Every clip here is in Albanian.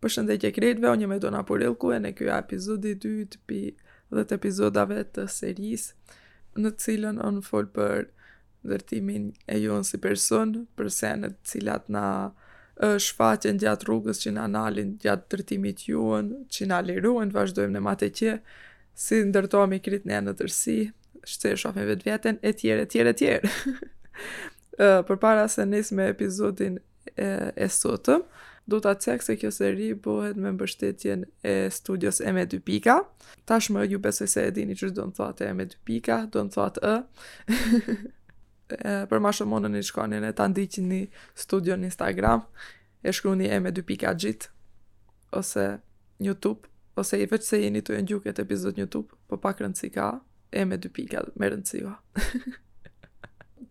Përshëndetje krejtve, unë jam Edona Purellku ene kjo epizodi i dytë pi dhetë epizodave të serisë në të cilën unë fol për ndërtimin e jonë si person, për senet të cilat na shfaqen gjatë rrugës që na nalin gjatë ndërtimit jonë, që na liruen të vazhdojmë ma tutje, si ndërtohemi krejt ne në tërsi, qysh e shofim vetveten, e tjere, tjere, tjere. përpara se nisë me epizodin e, e sotëm. Du ta cek se kjo seri bëhet me mbështetjen e studios e me dy pika. Tashmë ju besoj se e dini çë do me thonë e me dy pika, do me thonë ë. për ma shumë muni t'shkoni ene ta ndiqni Ë studio në Instagram, e shkruni e me dy pika gjit, ose Youtube, ose ju veç se jeni tu e ndjek kët epizod Youtube, po pak rëndësi ka, e me dy pika, me rëndësi va.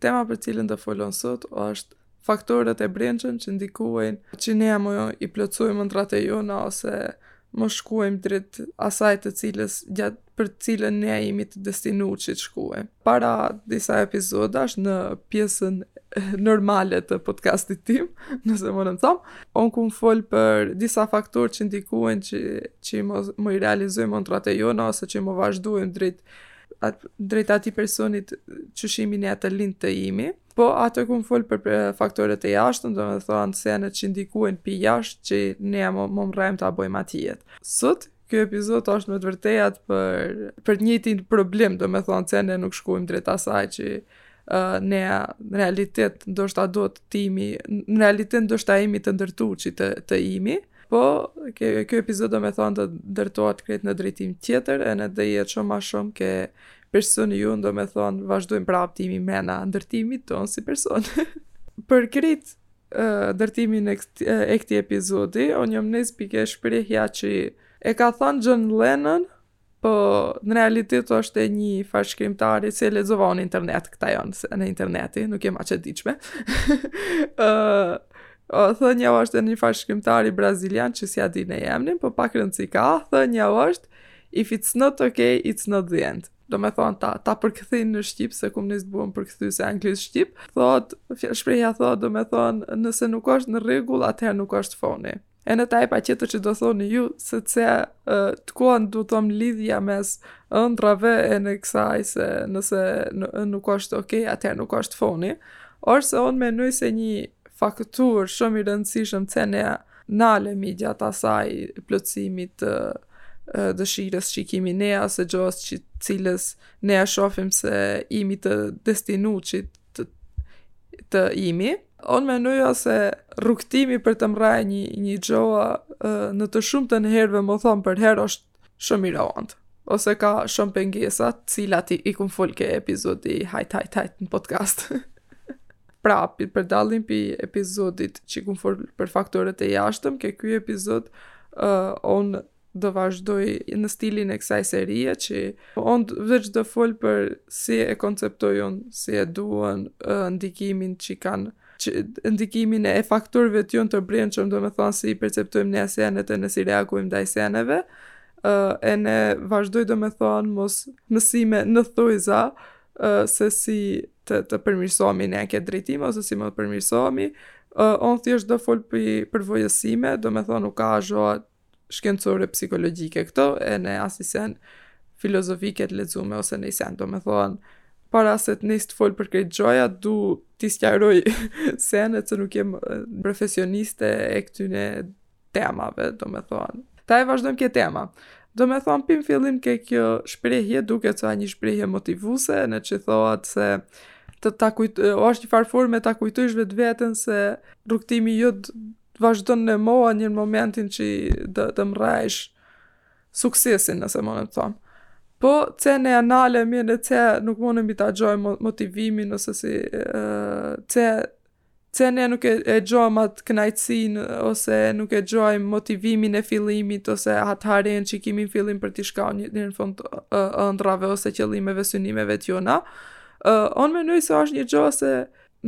Tema për cilën do fol unë sot është faktorët e brendshëm që ndikojnë që ne mo i plotësojmë ëndrrat e jona ose mo shkuajmë drejt asaj të cilës gja për të cilën ne jemi të destinuar që të shkuajmë. Para disa epizodash në pjesën normale të podcastit tim, nëse mun t'them, unë kum folë për disa faktorë që ndikuen që, që mo, mo i realizujmë ëndrrat e jona, ose që mo vazhdojmë drejt, at, drejt atij personit që jimi ne të lindë të jimi, Po, aty kum folë për faktorët e jashtëm, do me thonë sene që ndikuen pi jashtë që ne mo, mo mrrijmë ta bojmë at jetë. Sot, kjo epizod është me të vërtetë për, për t'njëjtin problem, do me thonë se ne nuk shkojmë drejt asaj që uh, ne në realitet ndoshta do të jimi, në realitet ndoshta jimi të ndërtu që të, të jimi, po kjo, kjo epizod do me thonë ndërtohet krejt në drejtim tjetër, ene do jetë shumë ma shumë ke Personi jon, do me thonë, vazhdojmë prap t'jimi mrena ndërtimit tonë si person. Për krejt uh, ndërtimin e, këti, uh, e këti epizodi, unë jam nis pi ke shprehja që e ka thonë John Lennon, po në realitet është e një farë shkrimtari që e lezova në internet, këta janë sene interneti, nuk jam aq e dijshme. uh, O, thënja është një farë shkrimtari brazilian që s'ia di emnin, po pak rëndësi ka, thënja është If it's not okay, it's not the end. Do me thonë ta, ta përkthej në Shqip, se kum nis u bon përkthyese anglisht Shqip, thot, shprehja thot, do me thonë, nëse nuk është në rregull, atëherë nuk është funi. Ene tash patjetër që do thoni ju, se të se të kohen do me thonë lidhja mes ëndrave ene kësaj, se nëse nuk është ok, atëherë nuk është funi, orë se unë menoj se një faktor shumë i rëndësishëm që ne Ndalet midis asaj plotësimit të dëshirës që i kimi ne asaj gjojës që t'cilës ne e shofim se imi të destinu që të, të imi. Unë menoj se rrugëtimi për të mrrajt një, një gjoja në të shumë të herëve me thonë përherë është Shumë i rondë. Ose ka shumë pengesa, t'cilat i, i kum fol ke epizodi hajt, hajt, hajt në podcast. pra, për dallim pi epizodit që kum fol për faktorët e jashtëm, ke ky epizod, uh, un do vazhdoj në stilin e kësaj serie që un veç do fol për si e konceptoj un, si e duan uh, ndikimin që kanë që ndikimin e faktorëve të jonë të brendshëm, domethonë si i perceptojmë ne senet ene si reagojmë ndaj seneve, uh, ene vazhdoj domethonë mos mësime në thojza uh, se si të, të përmirësohmi në këtë drejtim, ose si me u përmirësohmi, uh, un thjesht do fol për përvojë sime, domethonë nuk ka gjoja shkencore psikologjike këto, ene asi sen filozofike të lezume, ose nji sen, domethonë, para se të nis të fol për këtë gjoja, du t'i sqaroj senet, se nuk jem profesioniste e këtyne temave, domethonë. Ta e vazhdojmë ke tema. Domethonë, pi n'fillim ke kjo shprehje, duket një shprehje motivuse, në që thohet se të ta kujton, është një farë forme ta kujtojsh vetveten se rrugtimi jot vazhdon në mo një momentin që do të mrrejsh suksesin, nëse mun të thom. Po, çështë analiz e mirë, që nuk mun me ta gjojë motivimin, nëse si, që, që ne nuk e, e gjojmë atë knaqësinë, ose nuk e gjojmë motivimin e fillimit, ose atë harenë që kimi n'fillim për të shku një, një në fund ëndrave, ose qëllimeve, synimeve të jona, uh, unë menoj se është një gjojë se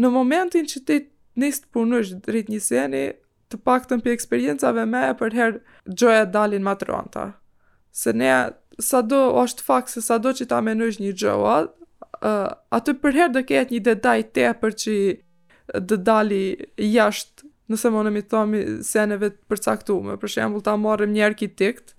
në momentin që ti Nis të punosh drejt një seni, të paktën pi eksperiencave mia përherë gjoja dalin ma të rënda. Se ne, sado është fakt se sado që ta menojsh një gjoja, uh, aty përherë do ketë një detaj tepër që do dali jashtë nëse mun me i thomi seneve të përcaktume. Për shembul, ta marrim një arkitekt,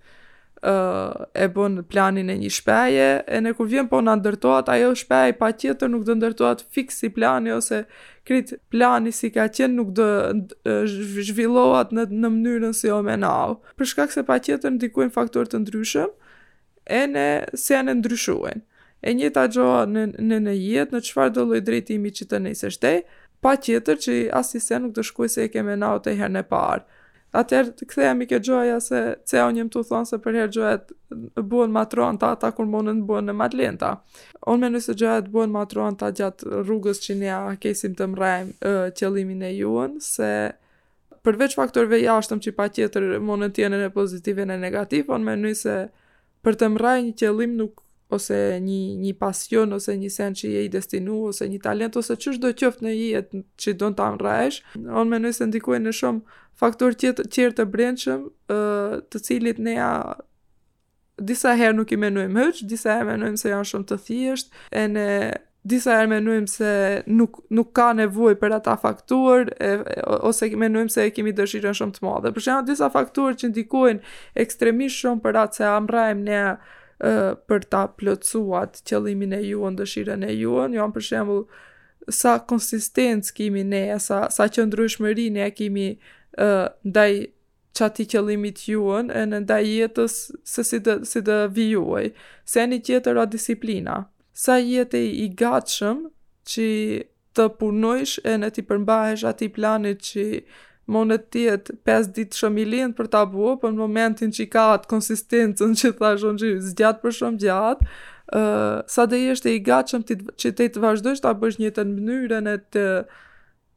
e bën planin e një shpeje, ene kur vjen puna ndërtohet, ajo shpej patjetër nuk do ndërtohet fix si plani, ose krit plani si ka qenë nuk do zhvillohet në, në mënyrën si o menau. Për shkak se patjetër ndikojnë faktorë të ndryshëm, ene senet ndryshojnë. E njëjta gjoja në, në, në jetë, në çfarëdo lloj drejtimi që të nisesh ti, patjetër që asi sen nuk do shkojë si e ke menau herën e parë. Atëherë të kthehemi ke gjoja se se unë jam tu thonë se përherë gjojet bëhen ma t'ronta ata kur munën bëhen ene ma t'lenta. Unë menoj se gjojet bëhen ma t'ronta gjatë rrugës që nea kesim të mrrajmë e, qëllimin e juën se përveç faktorve jashtëm që patjetër munën t'jenë ene pozitiv ene negativ, unë menoj se për të mrrajë një qëllim nuk ose një një pasion ose një sen që je i destinu ose një talent ose çishdo qoftë në jetë që do ta mrrajsh unë menoj se ndikojnë shumë faktor tjerë të brendshëm ë të cilit nea disa herë nuk i menojmë hiç disa herë menojmë se janë shumë të thjesht ene disa herë menojmë se nuk nuk ka nevojë për ata faktorë e, e, ose menojmë se e kemi dëshirën shumë të madhe. Për shembull, disa faktorë që ndikojnë ekstremisht shumë për atë se a mrrajmë ne për ta plotësuat qëllimin e juën, dëshirën e juën, janë për shembull sa konsistencë kemi ne, sa sa qëndrueshmëri ne kemi uh, ndaj qatij qëllimit juën ene ndaj jetës se si të si të vijuej sen i tjetër a disiplina sa je ti i gatshëm qi të punojsh ene t'i përmbahesh atij plani qi munet të jetë pesë ditë shum i lent për ta bo po në momentin qi ka atë konsistencën qi thash unë qi zgjat për shum gjatë ë sa do jesh ti i gatshëm ti qi ti të vazhdojsh ta bësh në njëjtën mënyrë ene të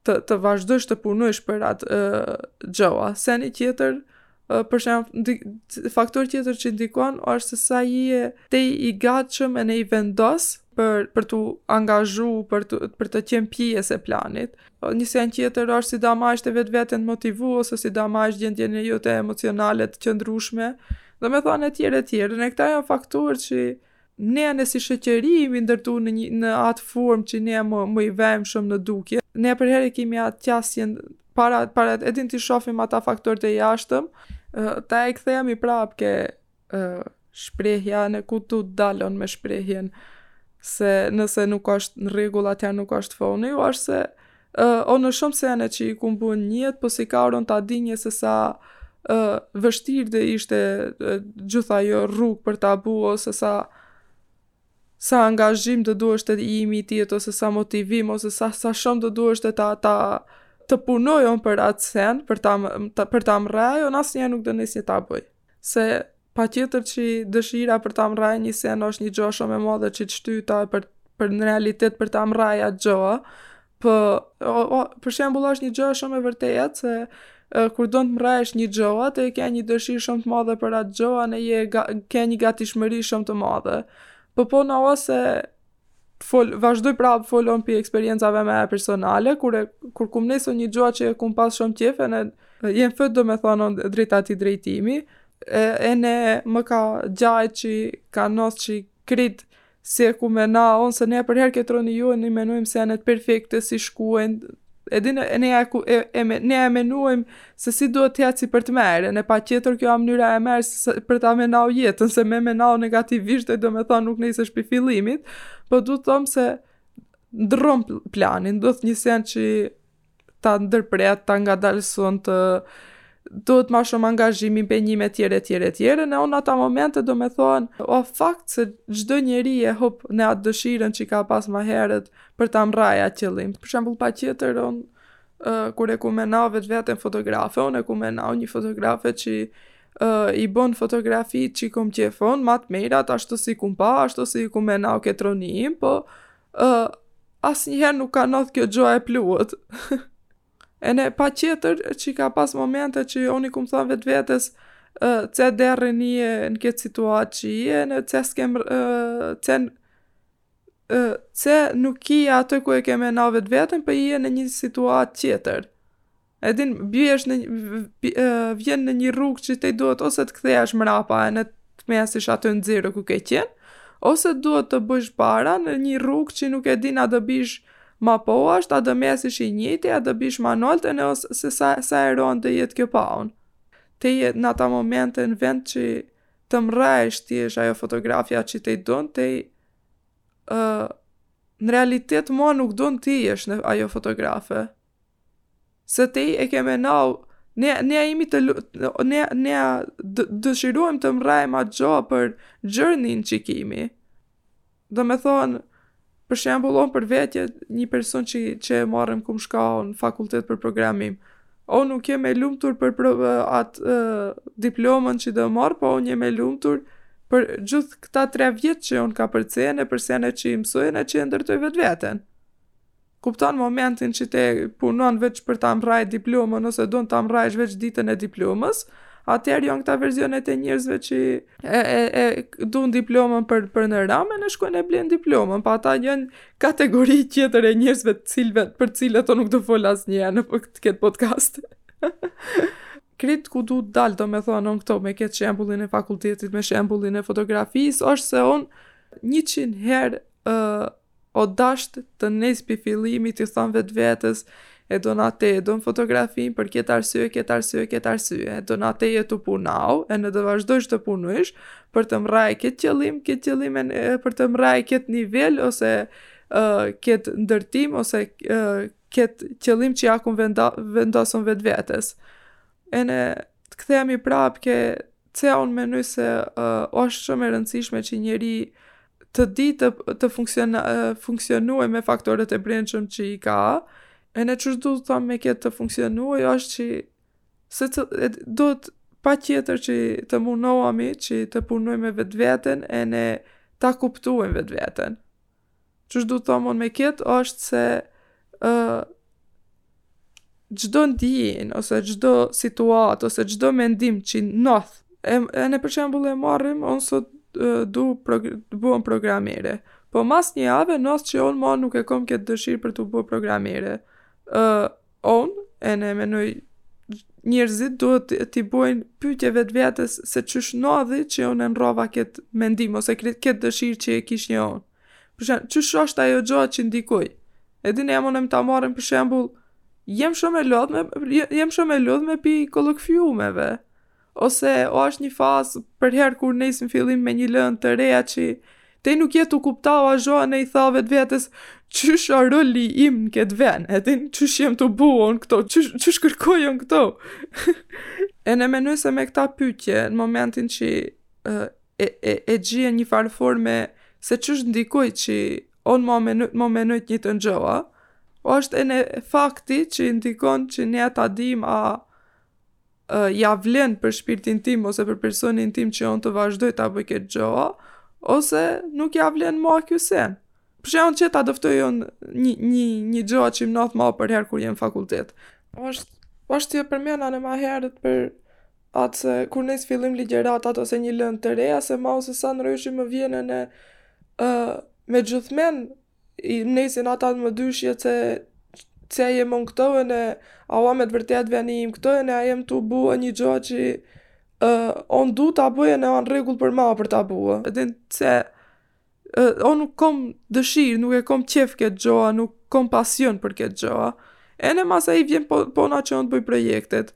të të vazhdosh të punosh për atë uh, gjo. Sen i tjetër uh, për shembull faktor tjetër që ndikon është se sa je ti i gatshëm ene i vendos për për tu angazhu, për të për të qenë pjesë e planit. Një sen tjetër është si da mash vetveten t'motivu ose si da mash gjendjen e jote emocionale të qëndrueshme. Do me thonë e tjere tjere, ene këta janë faktorë që Ne ne si shoqëri jemi ndërtu në një në atë formë që ne mo mo i vëmë shumë në dukje. Ne përherë kemi atë qasjen para para e din t'i shohim ata faktorët e jashtëm, tai kthehemi prapë ke shprehja ene ku tu dalon me shprehjen se nëse nuk është në rregull atëherë nuk është funi, është se Ë unë shumë sene që i kum bu n'jet po sikur unë ta dinje se sa ë vështirë do ishte gjithë ajo rrugë për ta bu ose sa sa angazhim do duheshte i imi t'jet ose sa motivim ose sa sa shumë do duheshte ta ta të punoj unë për atë sen për ta për ta mrrajë unë asnjëherë nuk do nisnje ta bëjë Se patjetër qi dëshira për ta mrrajë nji sen osht nji gjo shum e madhe qi t'shtyta për për n'realitet për ta mrrajë at gjo po për shembull osht nji gjo shum e vërtetë se kur don t'mrrejsh nji gjo ti e ke nji dëshirë shum t'madhe për at gjo ene ke nji gatishmëri shum të madhe po puna osht se Fol, vazhdoj prapë fol unë pi eksperiencave mia personale, kur, e, kur kum nis një gjo që e kum pas shumë qejf, ene jem fut domethonë drejt atij drejtimi, e, ene më ka gjajt që ka nis që krejt si e kum menau unë, se ne përherë ke truni jonë i menojmë se janë të perfekte si shkuen, e din e ne ku e, e me, ne e menuajm se si duhet të ecë për të mirë, ene patjetër kjo a mënyra e mirë se, për ta menau jetën, se me menau negativisht e domethonë nuk nisesh pi fillimit, po du të thom se ndërron planin, do jetë një sen që ta ndërpret, ta ngadalëson të duhet ma shumë angazhim, impenjim e tjera, tjera, tjera, ene në ata momente domethonë, a fakt se çdo njeri e hup atë dëshirën që ka pas ma herët për ta mrraj atë qëllim. Për shembul patjetër, unë, uh, kur e kum menau vetveten fotografe, unë e kum menau një fotografe që uh, i bon fotografi që i kom qejf unë, ma të mirat, ashtu si kum pa, ashtu si kum menau ke truni im, po uh, asnjëherë nuk ka ndodh kjo gjo e plotë. Ene patjetër që ka pas momente që unë kum thënë vetvetes që deri je në këtë situatë që je ene që s'kem që që nuk je aty ku e ke menau vetveten po je në një situatë tjetër. E din bjesh në vjen në një rrugë që të duhet ose të kthehesh mrapa ene të mesish aty në zero ku ke qenë, ose duhet të bësh para në një rrugë që nuk e din a do bish Ma poshtë a do mesish i njëjti a do bish ma nalt ene se sa sa e rondë do jetë kjo punë ti je n'ata momente në vend qi të mrrejsh të jesh ajo fotografja qi ti don ti ë në realitet mo nuk don të jesh ajo fotografe. Se ti e ke menau, ne, ne imi të lutë, ne, ne dëshirojmë të mrrajm at gjo për journey-n që kimi. Domethonë, për shembull unë për vete jem person që që e marrim kum shkau në fakultet për programim. Unë nuk jem e lumtur për pro, atë uh, diplomën që do marr, po unë jem e lumtur për gjithë këta tre vjet që unë kam për sene, për sene që i mësoj ene që e ndërtoj vetveten. Kupton momentin që ti punon veç për ta mrrajt diplomën ose don ta mrrajsh veç ditën e diplomës, atëherë janë këta versionet e njerëzve që e, e, e dun diplomën për, për në ramë, ene shkojnë e blejnë diplomën, po ata janë kategori tjetër e njerëzve të cilve, për cilët unë nuk do fol asnjëherë në po këtë podcast. Krejt ku du të dal, domethonë, unë këtu me këtë shembullin e fakultetit, me shembullin e fotografisë, është se unë njëqind herë uh, O dasht të nes pej fillimit i thom vetvetes e do na te e dom fotografin per ket arsye ket arsye ket arsye e do na te e tu punau ene do vazhdojsh të punojsh per të mrrai ket qellim ket qellim e per të mrrai ket nivel ose ket ndërtim ose ket qellim qe ja kum vendosun vetvetes e ene të kthehemi prap ke Ce unë menoj se uh, është shumë e rëndësishme që njeri të di të, të funksiona, funksionuaj me faktorët e brendshëm që i ka, ene qysh du të tham me këtë të funksionuaj, është që se të, e, duhet patjetër që të munohemi që të punojmë me vetveten ene ta kuptuajmë vetveten. Qysh du të thom unë me ketë, është se çdo ndjenjë, ose çdo situatë, ose çdo mendim që ndodhë, ene për shembull e marrim unë sot du t'buon programere, po mas nji jave ndodhë që unë ma nuk e kom ketë dëshirë për t'u bo programere, Unë ene menoj njerëzit duhet t'i bojnë pytje vetvetes se qysh nadhi që unë e nrova këtë mendim ose këtë dëshirë që e kishnjë unë. Për shembull, qysh është ajo gjo që ndikoj? E din e mundem ta marrim për shembul, jem shumë e lodhë me, jem shumë e lodhë ma pi kolokfiumeve. Ose osht një fazë përherë kur nesën fillim me një lënë të re që ti nuk je tu kuptau asgjo ene i thua vetvetes qysh a roli im në këtë ven, e din qysh jem tu buon këto, qysh, qysh kërkoj un këto. ene menoj se me këta pytje, në momentin që e, e, e, e gjie një farë forme se qysh ndikoj që un me menu, me menu këtë gjoa, është ene fakti që ndikon që ne ta dim a ia vlen për shpirtin tim ose për personin tim që unë të vazhdoj ta bëj këtë gjë, ose nuk ia vlen ma ky sen. Për shembull, që ta dëftoj unë një një një gjë që më nadh ma përherë kur jem n'fakultet. Është është e përmenda më herët për atë se kur nesin fillim ligjeratat ose një lëndë të re, se ma ose sa ndryshim më vjen në uh, me gjithmen i nesin ata mëdyshje se se jem unë këtu ene a a me të vërtet veni im këtu ene jem tu bu një gjo që uh, unë du ta bu ene a n'rregull për ma për ta bu edhe pse uh, unë nuk kom dëshirë, nuk e kom qef këtë gjoa nuk kom pasion për këtë gjoa ene masanej vjen po, puna që unë t'i bëj projektet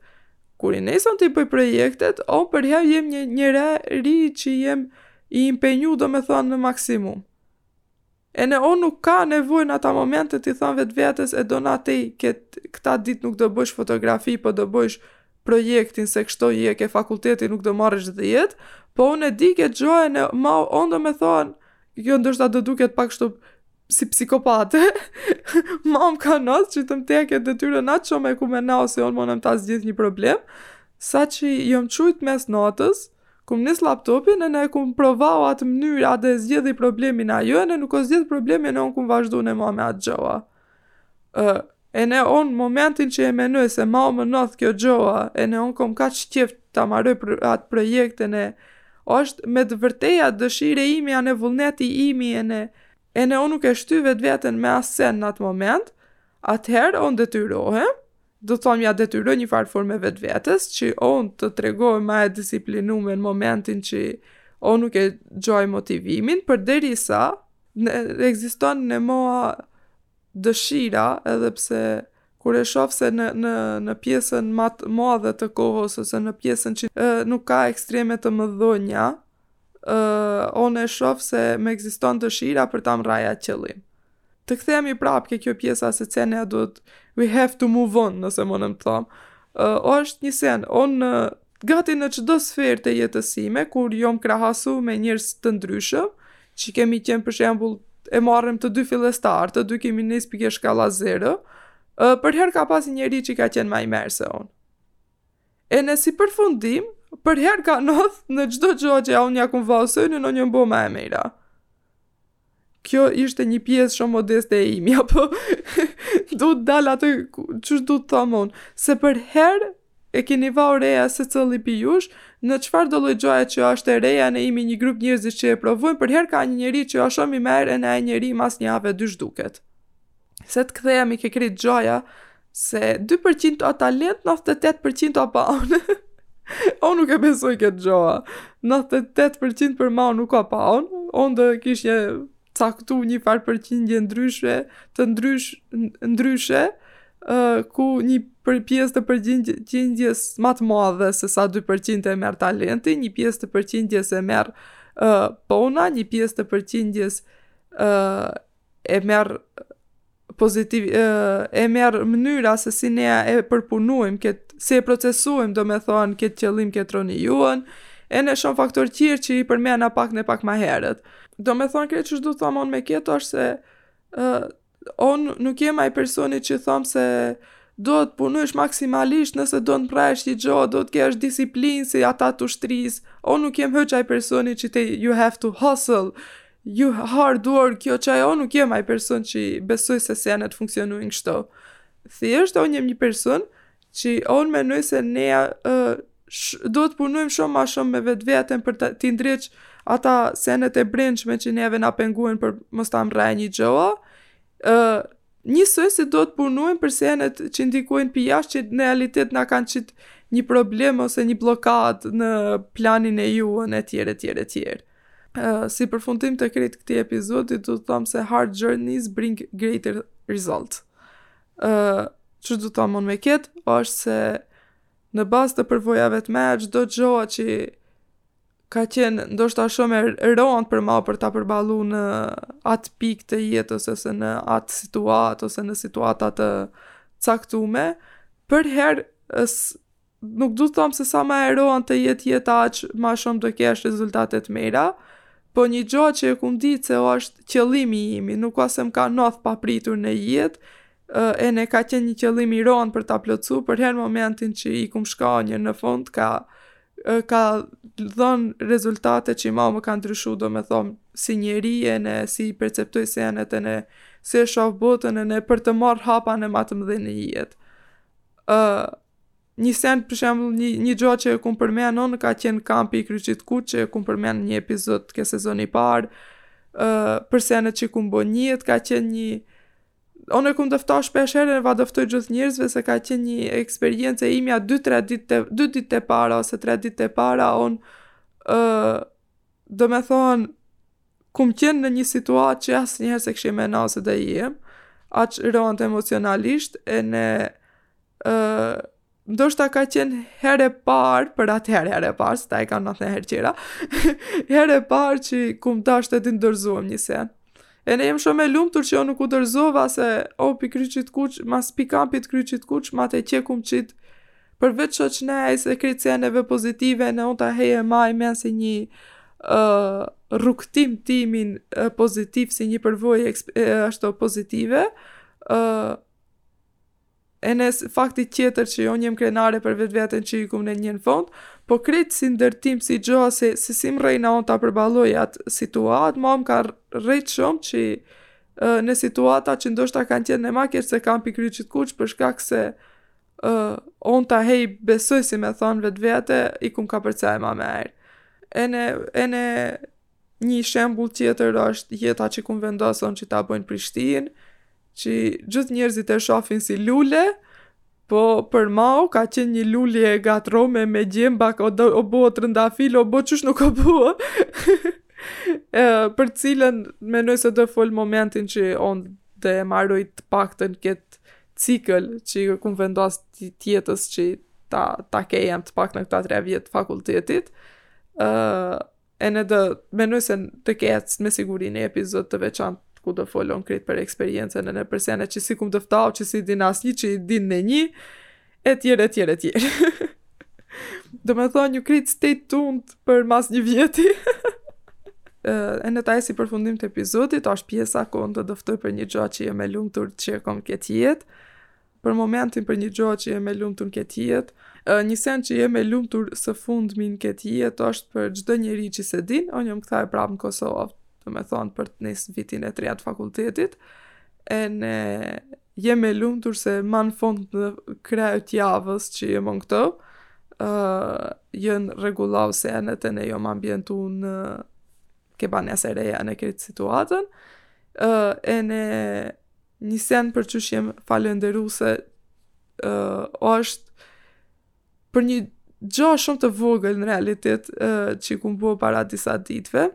kur i nesën t'i bëj projektet unë përherë jem një njeri që jem i impenjum domethonë në maksimum E ne unë nuk ka nevojë në ata momente t'i them vetvetes edhe në këta ditë nuk do bësh fotografi po do bësh projektin se kështu je ke fakulteti nuk do marrësh dhjetë po unë e di kët gjo e ne ma unë domethonë kjo ndoshta do duket pak kështu si psikopate ma më ka nodh që të më ketë detyrë në atë që e kum nisë e unë më mënyrë ta zgjidh një problem saqë jom çu mes natës Kum nis laptopin e ne kum provu atë mënyrë a e zgjidh problemin a jo e ne nuk o zgjidh problemi e ne unë kum vazhdu ma me atë gjoa. E, e ne unë momentin që e menoj se ma më nodh kjo gjoa e ne unë kum kaq qejf ta maroj atë projekt e ne është me të vërtetë dëshira imi a ene vullneti imi e ne e ne unë nuk e shty vetveten me asen në atë moment atëherë unë detyrohem do të thonë ia detyroj një farë formë vetvetes që on të tregohem ma e disiplinume në momentin që on nuk e gjoj motivimin përderisa ekziston në moa dëshira edhe pse kur e shoh se në në në pjesën më të madhe të kohës ose në pjesën që e, nuk ka ekstreme të mëdhoja Ëh, unë e shoh se më ekziston dëshira për ta mbrri atë qëllim. Të kthehemi prapë ke kjo pjesa se se ne duhet, we have to move on, nëse munem me thanë. Uh, o është një sen, on gati në çdo sferë të jetës sime, kur jom krahasu me njerëz të ndryshëm, që kemi qenë për shembul e marrim të dy filestar, të dy kemi njës për kje shkalla zero, uh, përherë ka pas njeri që ka qenë ma i mirë se onë. Ene si përfundim, përherë ka nodh në çdo gjo që unë ia kum vu syn, on jom bo ma e mejra. Kjo ishte një pjesë shumë modeste e imi, apo du të dal atë që du të tham unë. Se përherë e keni vu re secili pi jush, në çfarëdolloj gjoje që është e re, ene jemi një grup njerëzish që e provojnë, përherë ka një njeri që është shumë i mirë ene ai njeri mas një jave dy zhduket. se të kthehemi ke kjo gjoja, se 2% a talent, 98% a pun. o nuk e besoj këtë gjoja. 98% për mu nuk a pun. On do kishna caktu një farë përqindje ndryshe, të ndrysh, ndryshe, uh, ku një për pjesë të përqindjes më të madhe se sa 2% e merr talenti, një pjesë të përqindjes e merr uh, puna, një pjesë të përqindjes uh, e merr pozitiv e merr mënyra se si ne e përpunojmë kët si e procesojmë domethonë kët qëllim kët rrugën e ne shumë faktorë tjerë që i përmenda pak në pak ma herët domethonë kët që du të thom me kët është se uh, on nuk jem ai personi që thom se do të punojsh maksimalisht nëse do të mbrrish ni gjo, do të kesh disiplinë si ata të ushtrisë, o nuk jem hiç ai personi që te you have to hustle, Ju har duar kjo që unë nuk jem ai person që besoj se senet funksionojnë kështu. Thjesht, unë jem një person që unë menoj se ne uh, sh, du të punojmë shumë ma shumë me vetveten për të t'i ndreq ata senet e brendshme që neve na pengojnë për mos ta mrri një gjo. Uh, njësoj se du të punojmë për senet që ndikojnë prej jashtë që në realitet na kanë qitë një problem ose një blokad në planin e jonë e tjere tjere tjere. si përfundim të krejt këtij epizodi, du të thamë se hard journeys bring greater result. Uh, që du të thom unë me ketë, është se në bazë të përvojave të mia, çdo gjo që ka qenë ndoshta shumë e rëndë për mu për ta përballu në atë pikë të jetës ose në atë situatë ose në situata të caktume. Përherë nuk du të thom se sa ma e rëndë të jetë jeta aq ma shumë do kesh rezultate të mira, po një gjo që e kumë ditë se është qëllimi imi, nuk ose më ka ndodh papritur në jetë, ene ka qenë një qëllim i rëndë për ta plotsu, përherë momentin që i kumë shku deri në fund, ka, ka dhënë rezultate që mu më ka ndryshu, domethënë, si njeri ene, si i perceptoj senet ene, si e shof botën ene, për të marrë hapa ne ma të mëdhenj në jetë. Uh, Një send për shembull një një gjë që e kum përmend unë ka qenë kampi i kryqit kuq që e kum përmend në një epizod ke sezoni i parë. ë uh, për senet që kum bë në jetë ka qenë një unë e kum dëftu shpeshherë, ua dëftoj gjithë njerëzve se ka qenë një eksperiencë e imja 2-3 ditë 2 ditët e para ose 3 ditët e para unë ë uh, Domethonë, kum qenë në një situatë që asnjëherë s'e kishim menu se do jem, aq rëndë emocionalisht, ene, uh, ndoshta ka qenë herë e parë, për atë herë, herë e parë, se taj ka ne herë tjera, herë e parë që kum dashtë të dorëzohem në një sen. Ene jem shumë e lumtur që unë nuk u dorëzova se o oh, pi kryqit kuq, ose pi kampit kryqit kuq, mate që kum qit. Përveç që ne se krejt seneve pozitive, ene unë ta hej e maj men si një uh, rrugëtim timin uh, pozitiv, si një përvojë uh, ashtu pozitive. Uh, Ene, fakti tjetër që unë jem krenare për vetveten që i kumë ne në fund, po krejt si ndërtim si gjo se si si mrrina unë ta përballoj atë situatë, mu më ka rrit shumë që uh, në situata që ndoshta kanë qenë ne ma keq se kampi kryqit kuq për shkak se uh, unë ta hej besoj si me thonë vetvetes, i kumë kapërcy ma mirë. Ene, ene, Nji shembull tjetër është jeta që kum vendos on që ta boj në Prishtinë, që gjithë njerëzit e shofin si lule, po për mau ka qenë një lule e gatrome me gjemba, o, do, o bo trëndafil, o bo qysh nuk o bo. e, për cilën menoj se do fol momentin që on do e maroj të paktën këtë cikël që i kum vendos jetës që ta, ta kejem të paktën këta tre vjet fakultetit. Uh, Ene do, menoj se të ketë me siguri një epizod të veçantë ku do fol on krejt për eksperiencën ene për sene që s'i kum dëftau, që s'i din asnjë, që i din ene një, e tjere, e tjere, e tjere. domethonë krejt stay tuned për mas një vjeti. ene taj si përfundim të epizodit, është pjesa ku on do dëftoj për një gjo që jem e lumtur që e kom këtë jetë. Për momentin për një gjo që jem e lumtur në këtë jetë, një sen që jem e lumtur së fundmi në këtë jetë është për çdo njeri që s'e din, unë jam kthyer prapë në Kosovë, domethonë për të nis vitin e tretë të fakultetit. Ene jem e lumtur se më në fund në krye të javës që jem on këtu, ë uh, jen rregullau senet ene jam ambientu në ke banesa e reja në krejt situatën. Ë uh, ene Një send për qysh jem falënderuse ë është për një gjë shumë të vogël në realitet ë që kum bë para disa ditëve.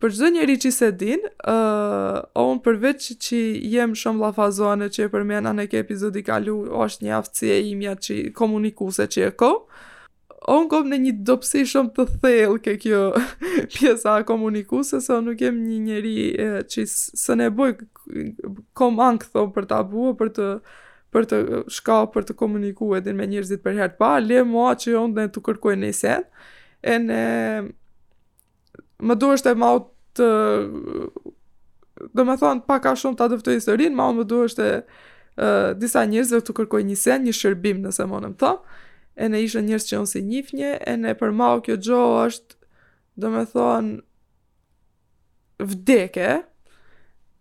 Për çdo njeri që s'e din, ë uh, un përveç që jem shumë llafazone që e përmena ene ke episodi i kalu, është një aftësi e imja që komunikuse që e kam. On kom një dobësi shumë të thellë ke kjo pjesa komunikuse, se on nuk jem një njeri që sene boj kom ankth on për ta bo, për të për të shka për të komuniku edhe me njerëzit për herë të parë, le mo që on t'u kërkoj një sen, ene Më duheshte mau të... Domethonë, pak a shumë ta dëftoj historinë, mau më duheshte disa njerëzve t'u kërkoj një sen, një shërbim nëse munem thom, ene ishin njerëz që unë s'i njifnje, ene për mau kjo gjo është, domethonë, vdekje,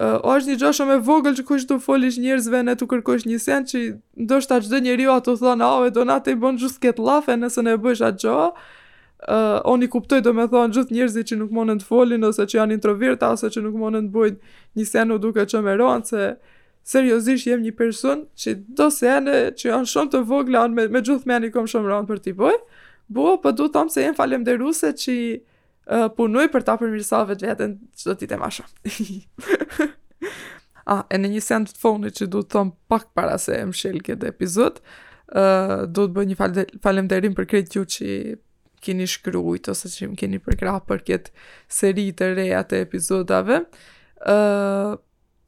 Uh, është një gjë shumë e vogël që kur do folish njerëzve ene t'u kërkosh një sen që ndoshta çdo njeriu ato thon a ove donate i bën gjithë këto llafe nëse ne bësh atë gjë. Uh, unë i kuptoj domethonë gjithë njerëzit që nuk munen të folin ose që janë introverta ose që nuk munen të bëjnë një sen u duket shumë e ronë se seriozisht jem një person që do sene që janë shumë të vogla me, me gjithë men i kom shumë ronë për t'i bëjë bo, për po du thom se jem falënderuse që Uh, punoj për ta përmirësa vetveten që do t'i të masha. ah, ene një send të funit që du të thom pak para se e mshel këtë epizod, uh, do të bëj një falemderim për krejt ju që keni shkrujt ose që më keni përkrah për këtë seri të reja të epizodave. Uh,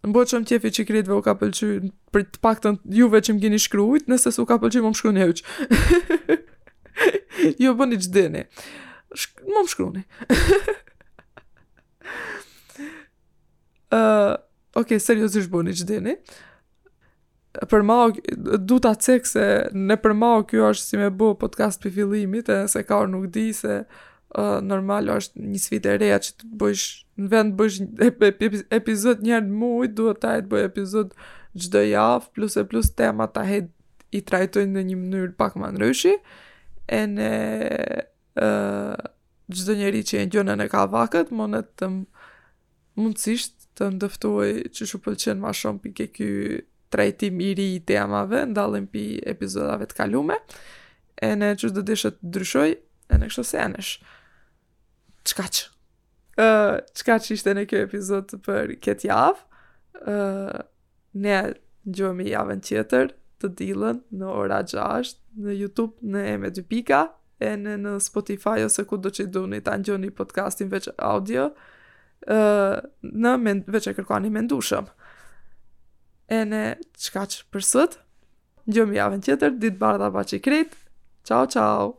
Më bëhet shumë qefi që krejtve u ka pëlqy, për të paktën juve që më keni shkrujt, nëse s'u ka pëlqy, mo më shkruni hiç. jo bëni ç'doni. Shk mo më shkruni. uh, ok, seriozisht bëni ç'doni. Për mau, du ta cek se ene për mau kjo është si me bo podcast pi fillimit, e se ka nuk di se uh, normal është një sfidë e reja që të bësh, në vend bësh epizod njëherë në muj, duhet tahe të bëj epizod çdo javë, plus e plus tema tahe t'i trajtoj në një mënyrë pak më ndryshi, ene uh, çdo njeri që e ngjon ene ka vakt, mundet të më mundësisht të ndëftojë qish u pëlqen ma shumë pi ke ky trajtim i ri i temave, në dallim pi epizodave të kalume, ene qish do dishë të ndryshoj, ene kështu senesh. Çkaq. Uh, çkaq ishte ene kjo epizod për këtë javë. Uh, Ne ngjohemi javën tjetër, të dilën në ora 6 në YouTube në Eme dy pika ene, në Spotify ose kudo që doni ta ngjoni podcastin veç audio ë në men, veç e kërkoni mendushëm. Ene çkaq për sot, ngjohemi javën tjetër, ditë të bardha paçi krejt. Ciao ciao.